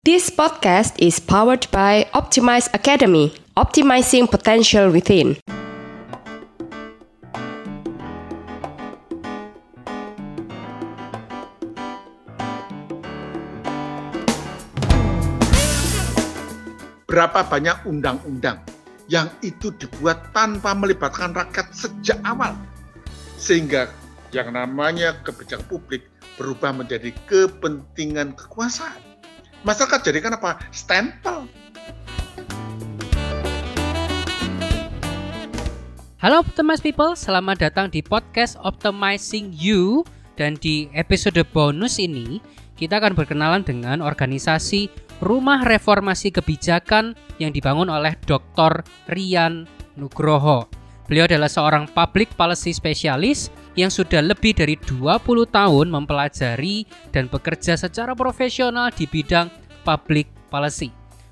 This podcast is powered by Optimize Academy, optimizing potential within. Berapa banyak undang-undang yang itu dibuat tanpa melibatkan rakyat sejak awal, sehingga yang namanya kebijakan publik berubah menjadi kepentingan kekuasaan. Masyarakat jadikan apa? Stempel. Halo Optimize People, selamat datang di podcast Optimizing You dan di episode bonus ini kita akan berkenalan dengan organisasi Rumah Reformasi Kebijakan yang dibangun oleh Dr. Rian Nugroho. Beliau adalah seorang public policy specialist yang sudah lebih dari 20 tahun mempelajari dan bekerja secara profesional di bidang public policy.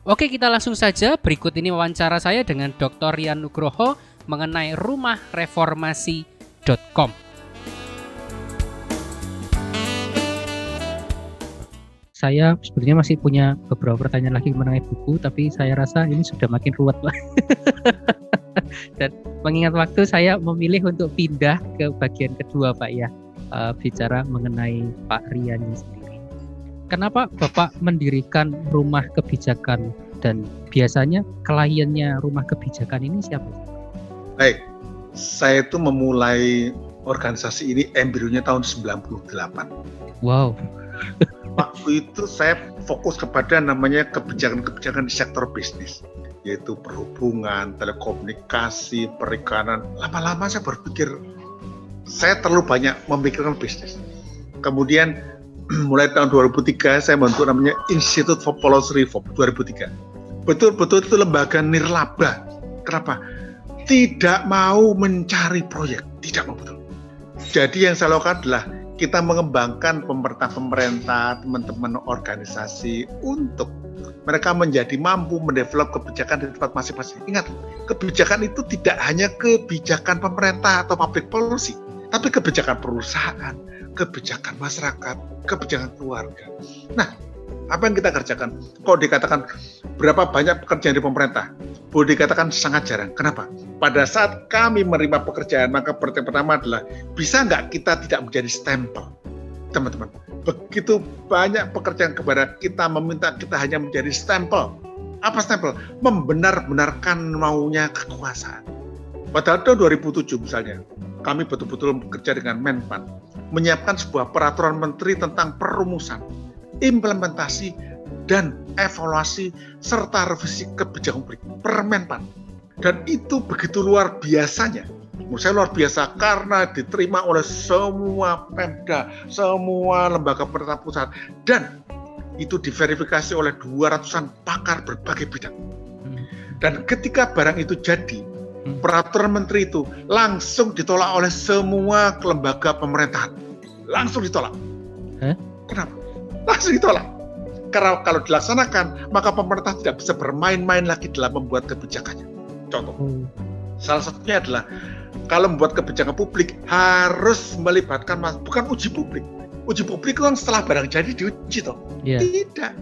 Oke, kita langsung saja. Berikut ini wawancara saya dengan Dr. Rian Nugroho mengenai rumahreformasi.com. Saya sebenarnya masih punya beberapa pertanyaan lagi mengenai buku, tapi saya rasa ini sudah makin ruwet lah. Dan mengingat waktu, saya memilih untuk pindah ke bagian kedua, Pak ya, uh, bicara mengenai Pak Rian sendiri. Kenapa Bapak mendirikan rumah kebijakan dan biasanya kliennya rumah kebijakan ini siapa? Baik, saya itu memulai organisasi ini embrionya tahun 98. Wow. Waktu itu saya fokus kepada namanya kebijakan-kebijakan di sektor bisnis, yaitu perhubungan, telekomunikasi, perikanan. Lama-lama saya berpikir, saya terlalu banyak memikirkan bisnis. Kemudian mulai tahun 2003 saya membentuk namanya Institute for Policy Reform 2003. Betul-betul itu lembaga nirlaba. Kenapa? Tidak mau mencari proyek, tidak mau betul. Jadi yang saya lakukan adalah kita mengembangkan pemerintah-pemerintah, teman-teman organisasi untuk mereka menjadi mampu mendevelop kebijakan di tempat masing-masing. Ingat, kebijakan itu tidak hanya kebijakan pemerintah atau public policy, tapi kebijakan perusahaan, kebijakan masyarakat, kebijakan keluarga. Nah, apa yang kita kerjakan? Kok dikatakan berapa banyak pekerjaan di pemerintah? boleh dikatakan sangat jarang. Kenapa? Pada saat kami menerima pekerjaan, maka pertanyaan pertama adalah, bisa nggak kita tidak menjadi stempel? Teman-teman, begitu banyak pekerjaan kepada kita meminta kita hanya menjadi stempel. Apa stempel? Membenar-benarkan maunya kekuasaan. Pada tahun 2007 misalnya, kami betul-betul bekerja dengan Menpan, menyiapkan sebuah peraturan menteri tentang perumusan, implementasi, dan evaluasi serta revisi kebijakan publik Permenpan. Dan itu begitu luar biasanya. Menurut saya luar biasa karena diterima oleh semua Pemda, semua lembaga pemerintah pusat dan itu diverifikasi oleh 200-an pakar berbagai bidang. Dan ketika barang itu jadi, peraturan menteri itu langsung ditolak oleh semua lembaga pemerintahan. Langsung ditolak. Huh? Kenapa? Langsung ditolak karena kalau dilaksanakan, maka pemerintah tidak bisa bermain-main lagi dalam membuat kebijakannya. Contoh, hmm. salah satunya adalah kalau membuat kebijakan publik harus melibatkan bukan uji publik. Uji publik kan setelah barang jadi diuji toh. Yeah. Tidak.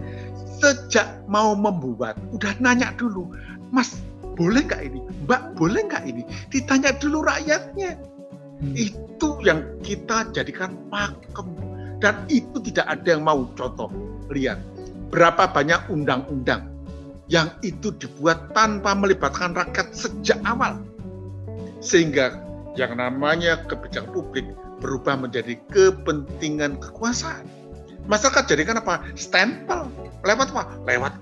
Sejak mau membuat, udah nanya dulu, Mas boleh nggak ini? Mbak boleh nggak ini? Ditanya dulu rakyatnya. Hmm. Itu yang kita jadikan pakem dan itu tidak ada yang mau contoh lihat berapa banyak undang-undang yang itu dibuat tanpa melibatkan rakyat sejak awal. Sehingga yang namanya kebijakan publik berubah menjadi kepentingan kekuasaan. Masyarakat jadikan apa? Stempel. Lewat apa? Lewat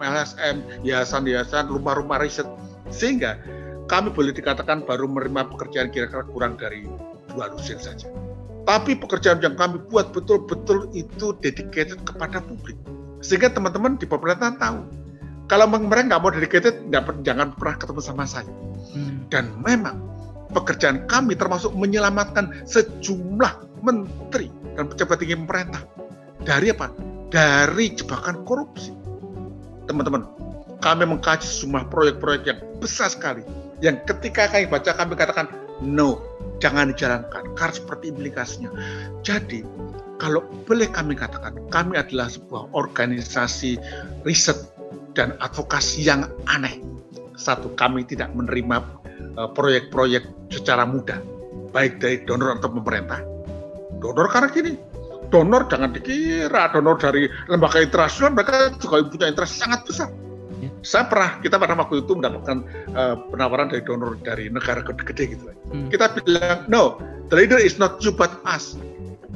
LSM, yayasan-yayasan, rumah-rumah riset. Sehingga kami boleh dikatakan baru menerima pekerjaan kira-kira kurang dari dua lusin saja. Tapi pekerjaan yang kami buat betul-betul itu dedicated kepada publik sehingga teman-teman di pemerintahan tahu kalau mereka nggak mau dedicated jangan pernah ketemu sama saya hmm. dan memang pekerjaan kami termasuk menyelamatkan sejumlah menteri dan pejabat tinggi pemerintah. Dari apa? Dari jebakan korupsi. Teman-teman kami mengkaji sejumlah proyek-proyek yang besar sekali yang ketika kami baca kami katakan no jangan dijalankan. Karena seperti implikasinya. Jadi kalau boleh kami katakan, kami adalah sebuah organisasi riset dan advokasi yang aneh. Satu, kami tidak menerima proyek-proyek secara mudah, baik dari donor atau pemerintah. Donor karena gini, donor jangan dikira donor dari lembaga internasional mereka juga punya interest sangat besar. Ya. Saya pernah kita pada waktu itu mendapatkan uh, penawaran dari donor dari negara gede-gede gitu. Hmm. Kita bilang no, the leader is not you but us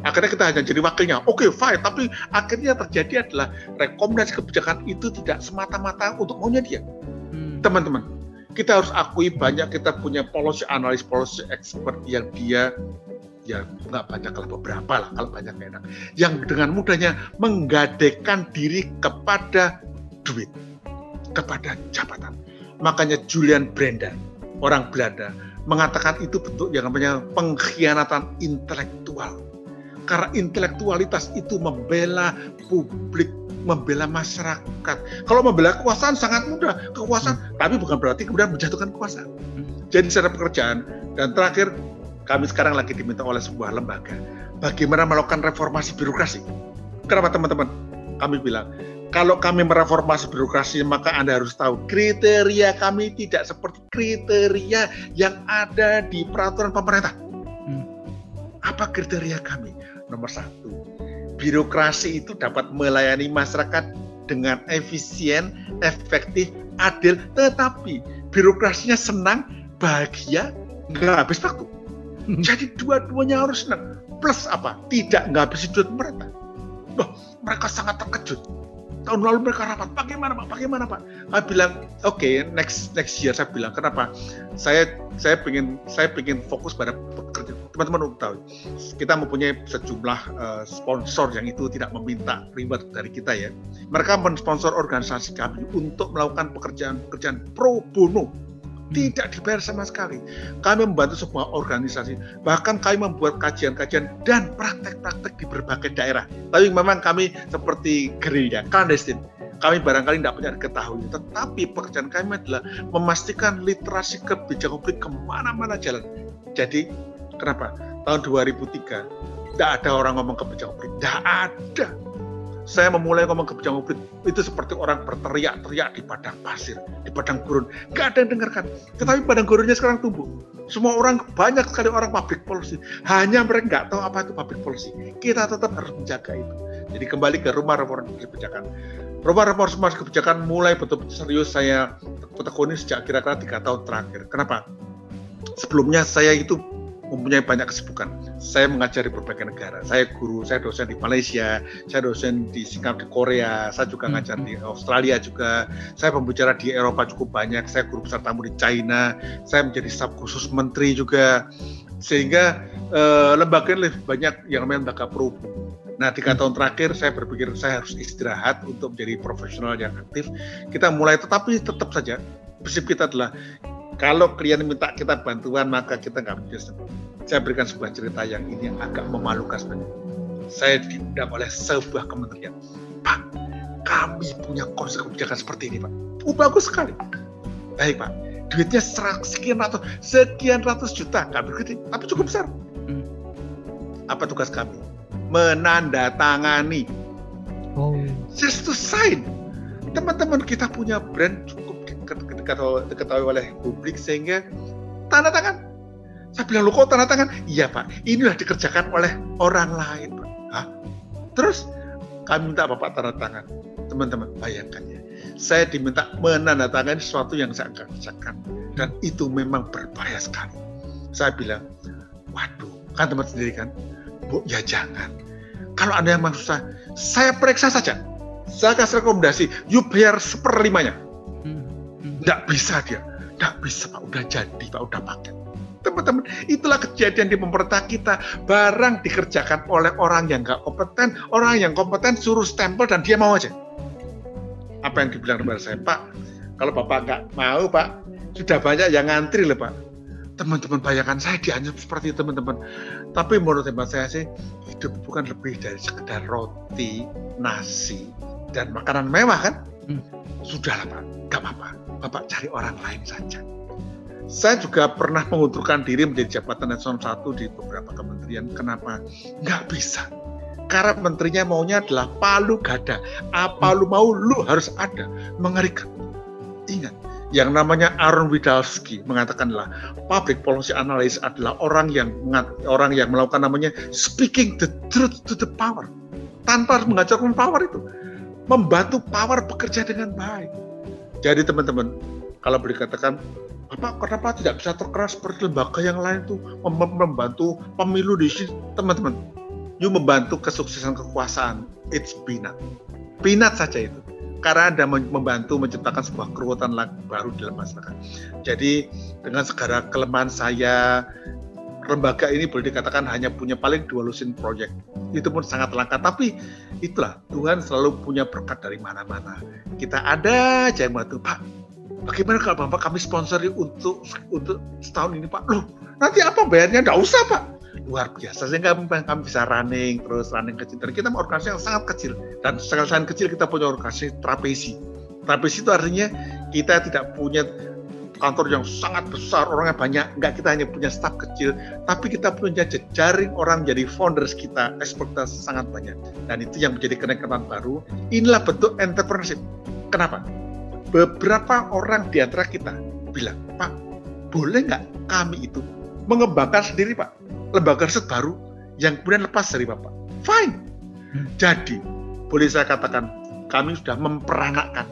akhirnya kita hanya jadi wakilnya. Oke, okay, fine. Tapi akhirnya terjadi adalah rekomendasi kebijakan itu tidak semata-mata untuk maunya dia. Hmm. Teman-teman, hmm. Kita harus akui banyak kita punya policy analis, policy expert yang dia ya nggak banyak kalau beberapa lah kalau banyak enak. Yang dengan mudahnya menggadekan diri kepada duit kepada jabatan. Makanya Julian Brenda orang Belanda mengatakan itu bentuk yang namanya pengkhianatan intelektual. Karena intelektualitas itu membela publik, membela masyarakat. Kalau membela kekuasaan sangat mudah, kekuasaan, hmm. tapi bukan berarti kemudian menjatuhkan kekuasaan. Hmm. Jadi secara pekerjaan dan terakhir kami sekarang lagi diminta oleh sebuah lembaga bagaimana melakukan reformasi birokrasi. Kenapa teman-teman? Kami bilang kalau kami mereformasi birokrasi maka Anda harus tahu kriteria kami tidak seperti kriteria yang ada di peraturan pemerintah. Hmm. Apa kriteria kami? Nomor satu, birokrasi itu dapat melayani masyarakat dengan efisien, efektif, adil, tetapi birokrasinya senang, bahagia, nggak habis waktu. Jadi dua-duanya harus senang. Plus apa? Tidak nggak habis duit mereka. Loh, mereka sangat terkejut tahun lalu mereka rapat bagaimana pak bagaimana pak saya bilang oke okay, next next year saya bilang kenapa saya saya pengen saya pengen fokus pada pekerja teman-teman tahu kita mempunyai sejumlah uh, sponsor yang itu tidak meminta reward dari kita ya mereka mensponsor organisasi kami untuk melakukan pekerjaan-pekerjaan pro bono tidak dibayar sama sekali. Kami membantu sebuah organisasi, bahkan kami membuat kajian-kajian dan praktek-praktek di berbagai daerah. Tapi memang kami seperti gerilya, clandestine. Kami barangkali tidak punya ketahui, tetapi pekerjaan kami adalah memastikan literasi kebijakan publik ke mana-mana jalan. Jadi, kenapa? Tahun 2003, tidak ada orang ngomong kebijakan publik. Tidak ada saya memulai ngomong kebijakan publik itu seperti orang berteriak-teriak di padang pasir, di padang gurun. Gak ada yang dengarkan. Tetapi padang gurunnya sekarang tumbuh. Semua orang, banyak sekali orang public policy. Hanya mereka nggak tahu apa itu public policy. Kita tetap harus menjaga itu. Jadi kembali ke rumah reformasi kebijakan. Rumah reformasi kebijakan mulai betul-betul serius saya tekuni sejak kira-kira tiga tahun terakhir. Kenapa? Sebelumnya saya itu mempunyai banyak kesibukan. Saya mengajar di berbagai negara. Saya guru, saya dosen di Malaysia, saya dosen di Singapura, di Korea, saya juga ngajar di Australia juga. Saya pembicara di Eropa cukup banyak. Saya guru besar tamu di China. Saya menjadi staf khusus menteri juga. Sehingga eh, lembaga lebih banyak yang namanya lembaga Nah, tiga tahun terakhir saya berpikir saya harus istirahat untuk menjadi profesional yang aktif. Kita mulai, tetapi tetap saja prinsip kita adalah kalau klien minta kita bantuan maka kita nggak bisa. Saya berikan sebuah cerita yang ini agak memalukan sebenarnya. Saya diundang oleh sebuah kementerian. Pak, kami punya konsep kebijakan seperti ini, Pak. Oh, bagus sekali. Baik, Pak. Duitnya sekian ratus, sekian ratus juta, nggak begitu, tapi cukup besar. Hmm. Apa tugas kami? Menandatangani. Oh. Just to sign. Teman-teman kita punya brand diketahui oleh publik sehingga tanda tangan. Saya bilang, lu kok tanda tangan? Iya Pak, inilah dikerjakan oleh orang lain. Hah? Terus kami minta Bapak tanda tangan. Teman-teman, bayangkan ya. Saya diminta menandatangani sesuatu yang saya akan kerjakan. Dan itu memang berbahaya sekali. Saya bilang, waduh, kan teman sendiri kan? Bu, ya jangan. Kalau Anda yang susah, saya periksa saja. Saya kasih rekomendasi, yuk bayar seperlimanya tidak bisa dia. Tidak bisa Pak, udah jadi Pak, udah pakai. Teman-teman, itulah kejadian di pemerintah kita. Barang dikerjakan oleh orang yang nggak kompeten, orang yang kompeten suruh stempel dan dia mau aja. Apa yang dibilang kepada saya, Pak, kalau Bapak nggak mau Pak, sudah banyak yang ngantri loh Pak. Teman-teman bayangkan saya dianjur seperti teman-teman. Tapi menurut hemat saya sih, hidup bukan lebih dari sekedar roti, nasi, dan makanan mewah kan? Hmm. Sudahlah Pak, nggak apa-apa Bapak cari orang lain saja. Saya juga pernah mengundurkan diri menjadi jabatan eselon satu di beberapa kementerian. Kenapa? Nggak bisa. Karena menterinya maunya adalah palu gada. Apa lu mau, lu harus ada. Mengerikan. Ingat, yang namanya Aaron Widalski mengatakanlah public policy analyst adalah orang yang orang yang melakukan namanya speaking the truth to the power tanpa mengajarkan power itu membantu power bekerja dengan baik. Jadi teman-teman, kalau boleh katakan apa kenapa tidak bisa terkeras seperti lembaga yang lain itu membantu pemilu di sini teman-teman you membantu kesuksesan kekuasaan it's peanut peanut saja itu karena Anda membantu menciptakan sebuah kekuatan baru dalam masyarakat. Jadi dengan segala kelemahan saya, lembaga ini boleh dikatakan hanya punya paling dua lusin project. Itu pun sangat langka, tapi itulah Tuhan selalu punya berkat dari mana-mana. Kita ada aja yang Pak. Bagaimana kalau Bapak kami sponsori untuk untuk setahun ini, Pak? Loh, nanti apa bayarnya? Nggak usah, Pak luar biasa sehingga kami bisa running terus running kecil dan kita organisasi yang sangat kecil dan sekali kecil kita punya organisasi trapesi trapesi itu artinya kita tidak punya kantor yang sangat besar, orangnya banyak, enggak kita hanya punya staff kecil, tapi kita punya jejaring orang jadi founders kita, ekspektasi sangat banyak. Dan itu yang menjadi kenaikan baru. Inilah bentuk entrepreneurship. Kenapa? Beberapa orang di antara kita bilang, Pak, boleh nggak kami itu mengembangkan sendiri, Pak? lembaga riset baru yang kemudian lepas dari Bapak. Fine. Hmm. Jadi, boleh saya katakan, kami sudah memperanakkan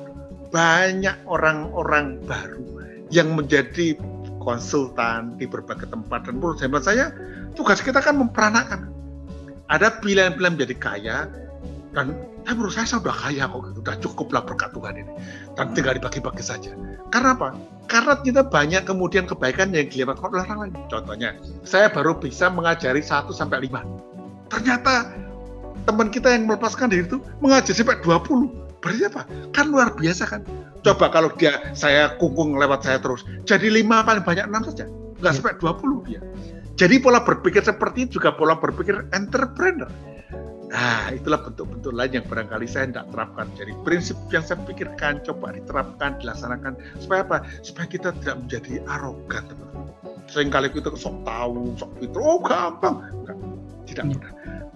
banyak orang-orang baru yang menjadi konsultan di berbagai tempat. Dan menurut hemat saya, tugas kita kan memperanakkan. Ada pilihan-pilihan menjadi kaya, dan tapi menurut saya, saya sudah kaya kok, gitu. sudah cukuplah berkat Tuhan ini. Dan tinggal dibagi-bagi saja. Karena apa? Karena kita banyak kemudian kebaikan yang dilewatkan oleh orang lain. Contohnya, saya baru bisa mengajari 1 sampai 5. Ternyata teman kita yang melepaskan diri itu mengajar sampai 20. Berarti apa? Kan luar biasa kan? Coba kalau dia saya kungkung lewat saya terus, jadi 5 paling banyak 6 saja. Nggak sampai 20 dia. Jadi pola berpikir seperti itu juga pola berpikir entrepreneur Nah, itulah bentuk-bentuk lain yang barangkali saya tidak terapkan. Jadi prinsip yang saya pikirkan, coba diterapkan, dilaksanakan. Supaya apa? Supaya kita tidak menjadi arogan, teman-teman. Seringkali kita sok tahu, sok itu, oh gampang. Enggak, tidak iya. mudah.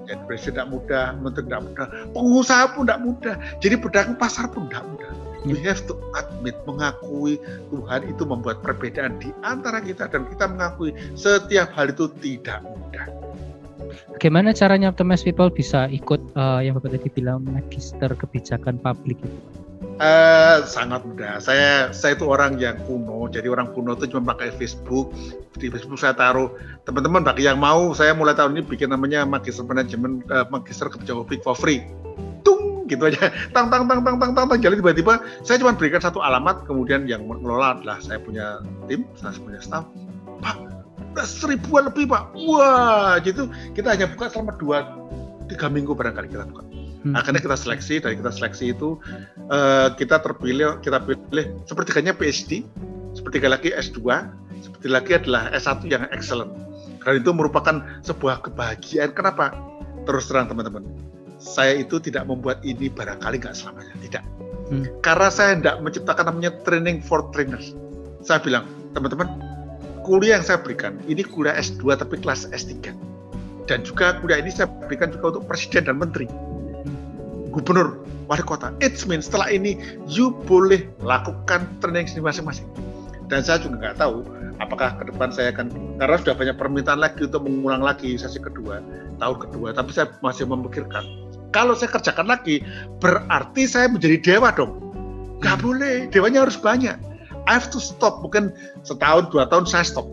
Jadi presiden tidak mudah, menteri tidak mudah, pengusaha pun tidak mudah. Jadi pedagang pasar pun tidak mudah. We iya. have to admit, mengakui Tuhan itu membuat perbedaan di antara kita dan kita mengakui setiap hal itu tidak mudah. Bagaimana caranya Optimize People bisa ikut uh, yang Bapak tadi bilang magister kebijakan publik itu? Uh, sangat mudah. Saya saya itu orang yang kuno, jadi orang kuno itu cuma pakai Facebook. Di Facebook saya taruh teman-teman bagi yang mau, saya mulai tahun ini bikin namanya magister manajemen, uh, magister kebijakan publik for free. Tung gitu aja, tang tang tang tang tang tang, tang. jadi tiba-tiba saya cuma berikan satu alamat, kemudian yang mengelola adalah saya punya tim, saya punya staff. Pak, seribuan lebih pak wah gitu kita hanya buka selama dua tiga minggu barangkali kita buka. Akhirnya kita seleksi dari kita seleksi itu uh, kita terpilih kita pilih sepertiganya PhD sepertiga lagi S2 seperti lagi adalah S1 yang excellent. Karena itu merupakan sebuah kebahagiaan. Kenapa? Terus terang teman-teman. Saya itu tidak membuat ini barangkali nggak selamanya. Tidak. Hmm. karena saya tidak menciptakan namanya training for trainers. Saya bilang teman-teman kuliah yang saya berikan ini kuliah S2 tapi kelas S3 dan juga kuliah ini saya berikan juga untuk presiden dan menteri gubernur wali kota it means setelah ini you boleh lakukan training sendiri masing-masing dan saya juga nggak tahu apakah ke depan saya akan karena sudah banyak permintaan lagi untuk mengulang lagi sesi kedua tahun kedua tapi saya masih memikirkan kalau saya kerjakan lagi berarti saya menjadi dewa dong nggak hmm. boleh dewanya harus banyak I have to stop. Mungkin setahun, dua tahun saya stop.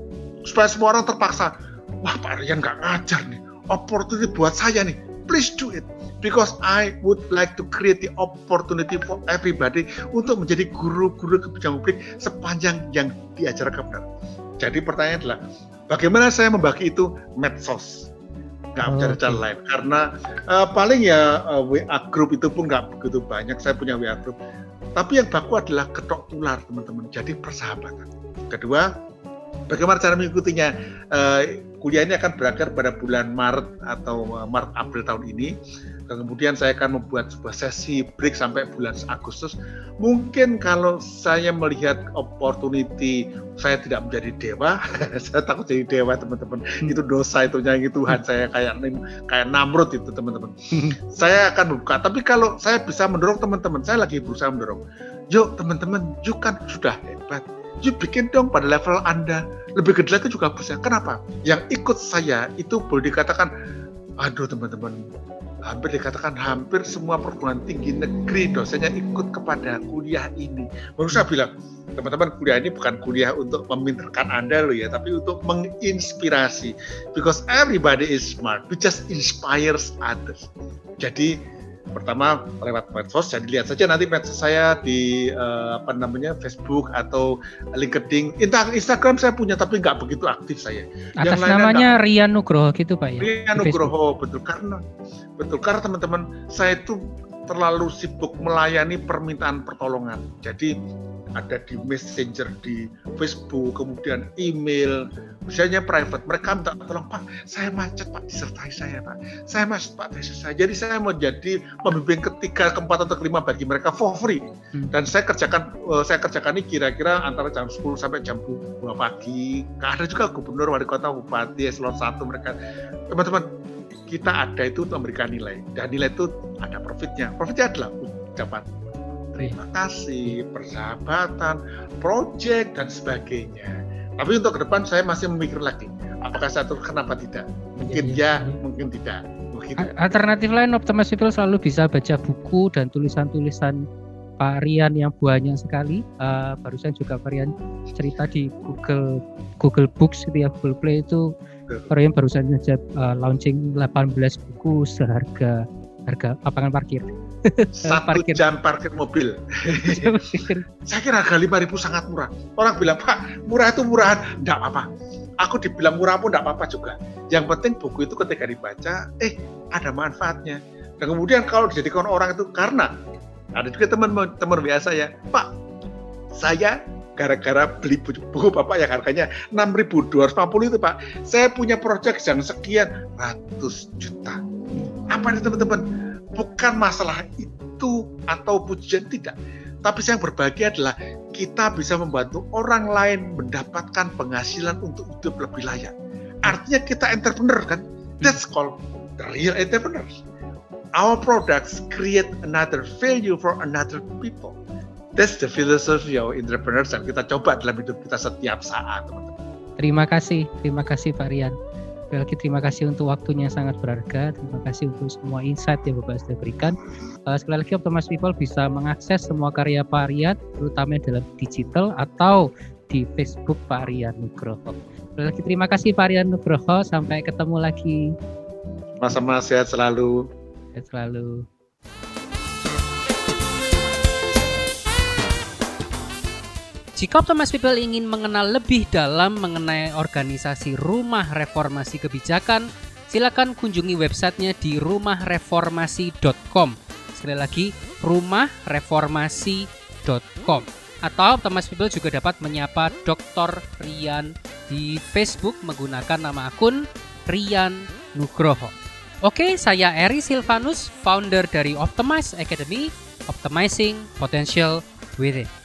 Supaya semua orang terpaksa, wah Pak Rian nggak ngajar nih. Opportunity buat saya nih. Please do it. Because I would like to create the opportunity for everybody untuk menjadi guru-guru kebijakan publik sepanjang yang diajarkan benar. Jadi pertanyaan adalah, bagaimana saya membagi itu medsos? nggak oh, cara-cara okay. lain karena uh, paling ya uh, eh, WA group itu pun nggak begitu banyak saya punya WA group tapi yang baku adalah ketok tular teman-teman. Jadi persahabatan. Kedua, bagaimana cara mengikutinya? Uh, kuliah ini akan berakhir pada bulan Maret atau uh, Maret April tahun ini. Dan kemudian saya akan membuat sebuah sesi break sampai bulan Agustus. Mungkin kalau saya melihat opportunity saya tidak menjadi dewa, saya takut jadi dewa teman-teman. Hmm. Itu dosa itu nyanyi Tuhan saya kayak kayak Namrud itu teman-teman. saya akan buka. Tapi kalau saya bisa mendorong teman-teman, saya lagi berusaha mendorong. Yuk teman-teman, yuk kan sudah hebat yuk bikin dong pada level Anda. Lebih gede lagi juga bisa. Kenapa? Yang ikut saya itu boleh dikatakan, aduh teman-teman, hampir dikatakan hampir semua perguruan tinggi negeri dosennya ikut kepada kuliah ini. Baru saya bilang, teman-teman kuliah ini bukan kuliah untuk meminterkan Anda loh ya, tapi untuk menginspirasi. Because everybody is smart, we just inspires others. Jadi pertama lewat medsos jadi lihat saja nanti medsos saya di uh, apa namanya Facebook atau LinkedIn. Instagram saya punya tapi nggak begitu aktif saya. Atas yang namanya Rian Nugroho gitu pak ya Rian Nugroho betul. Karena betul. Karena teman-teman saya itu terlalu sibuk melayani permintaan pertolongan jadi ada di messenger di Facebook, kemudian email, misalnya private. Mereka minta tolong Pak, saya macet Pak, disertai saya Pak. Saya macet Pak, tesis saya. Jadi saya mau jadi pembimbing ketiga, keempat atau kelima bagi mereka for free. Hmm. Dan saya kerjakan uh, saya kerjakan ini kira-kira antara jam 10 sampai jam 2 pagi. Ada juga gubernur, wali kota, bupati, eselon satu mereka. Teman-teman, kita ada itu untuk memberikan nilai. Dan nilai itu ada profitnya. Profitnya adalah ucapan terima kasih, persahabatan, project dan sebagainya. Tapi untuk ke depan saya masih memikir lagi, apakah terus kenapa tidak? Mungkin ya, ya, ya mungkin tidak. Mungkin Alternatif lain Optimus People selalu bisa baca buku dan tulisan-tulisan Pak Rian yang banyak sekali. Uh, barusan juga Pak Rian cerita di Google Google Books gitu ya, Google Play itu Pak Rian barusan saja uh, launching 18 buku seharga harga lapangan parkir. Satu parkir. jam parkir mobil. Saya kira harga lima ribu sangat murah. Orang bilang, Pak, murah itu murahan. Tidak apa-apa. Aku dibilang murah pun tidak apa-apa juga. Yang penting buku itu ketika dibaca, eh ada manfaatnya. Dan kemudian kalau dijadikan orang itu karena ada juga teman-teman biasa ya, Pak, saya gara-gara beli buku bapak yang harganya 6.250 itu pak saya punya proyek yang sekian ratus juta apa itu teman-teman? Bukan masalah itu atau pujian tidak. Tapi yang berbahagia adalah kita bisa membantu orang lain mendapatkan penghasilan untuk hidup lebih layak. Artinya kita entrepreneur kan? That's called real entrepreneurs. Our products create another value for another people. That's the philosophy of entrepreneurs yang kita coba dalam hidup kita setiap saat, teman-teman. Terima kasih, terima kasih Pak Rian. Sekali lagi terima kasih untuk waktunya yang sangat berharga. Terima kasih untuk semua insight yang Bapak sudah berikan. Uh, sekali lagi Optimus People bisa mengakses semua karya Pak Rian, terutama dalam digital atau di Facebook Pak Rian Nugroho. Sekali lagi terima kasih Pak Rian Nugroho. Sampai ketemu lagi. Sama-sama sehat selalu. Sehat selalu. Jika Thomas People ingin mengenal lebih dalam mengenai organisasi Rumah Reformasi Kebijakan, silakan kunjungi websitenya di rumahreformasi.com. Sekali lagi, rumahreformasi.com. Atau Thomas People juga dapat menyapa Dr. Rian di Facebook menggunakan nama akun Rian Nugroho. Oke, saya Eri Silvanus, founder dari Optimize Academy, Optimizing Potential Within.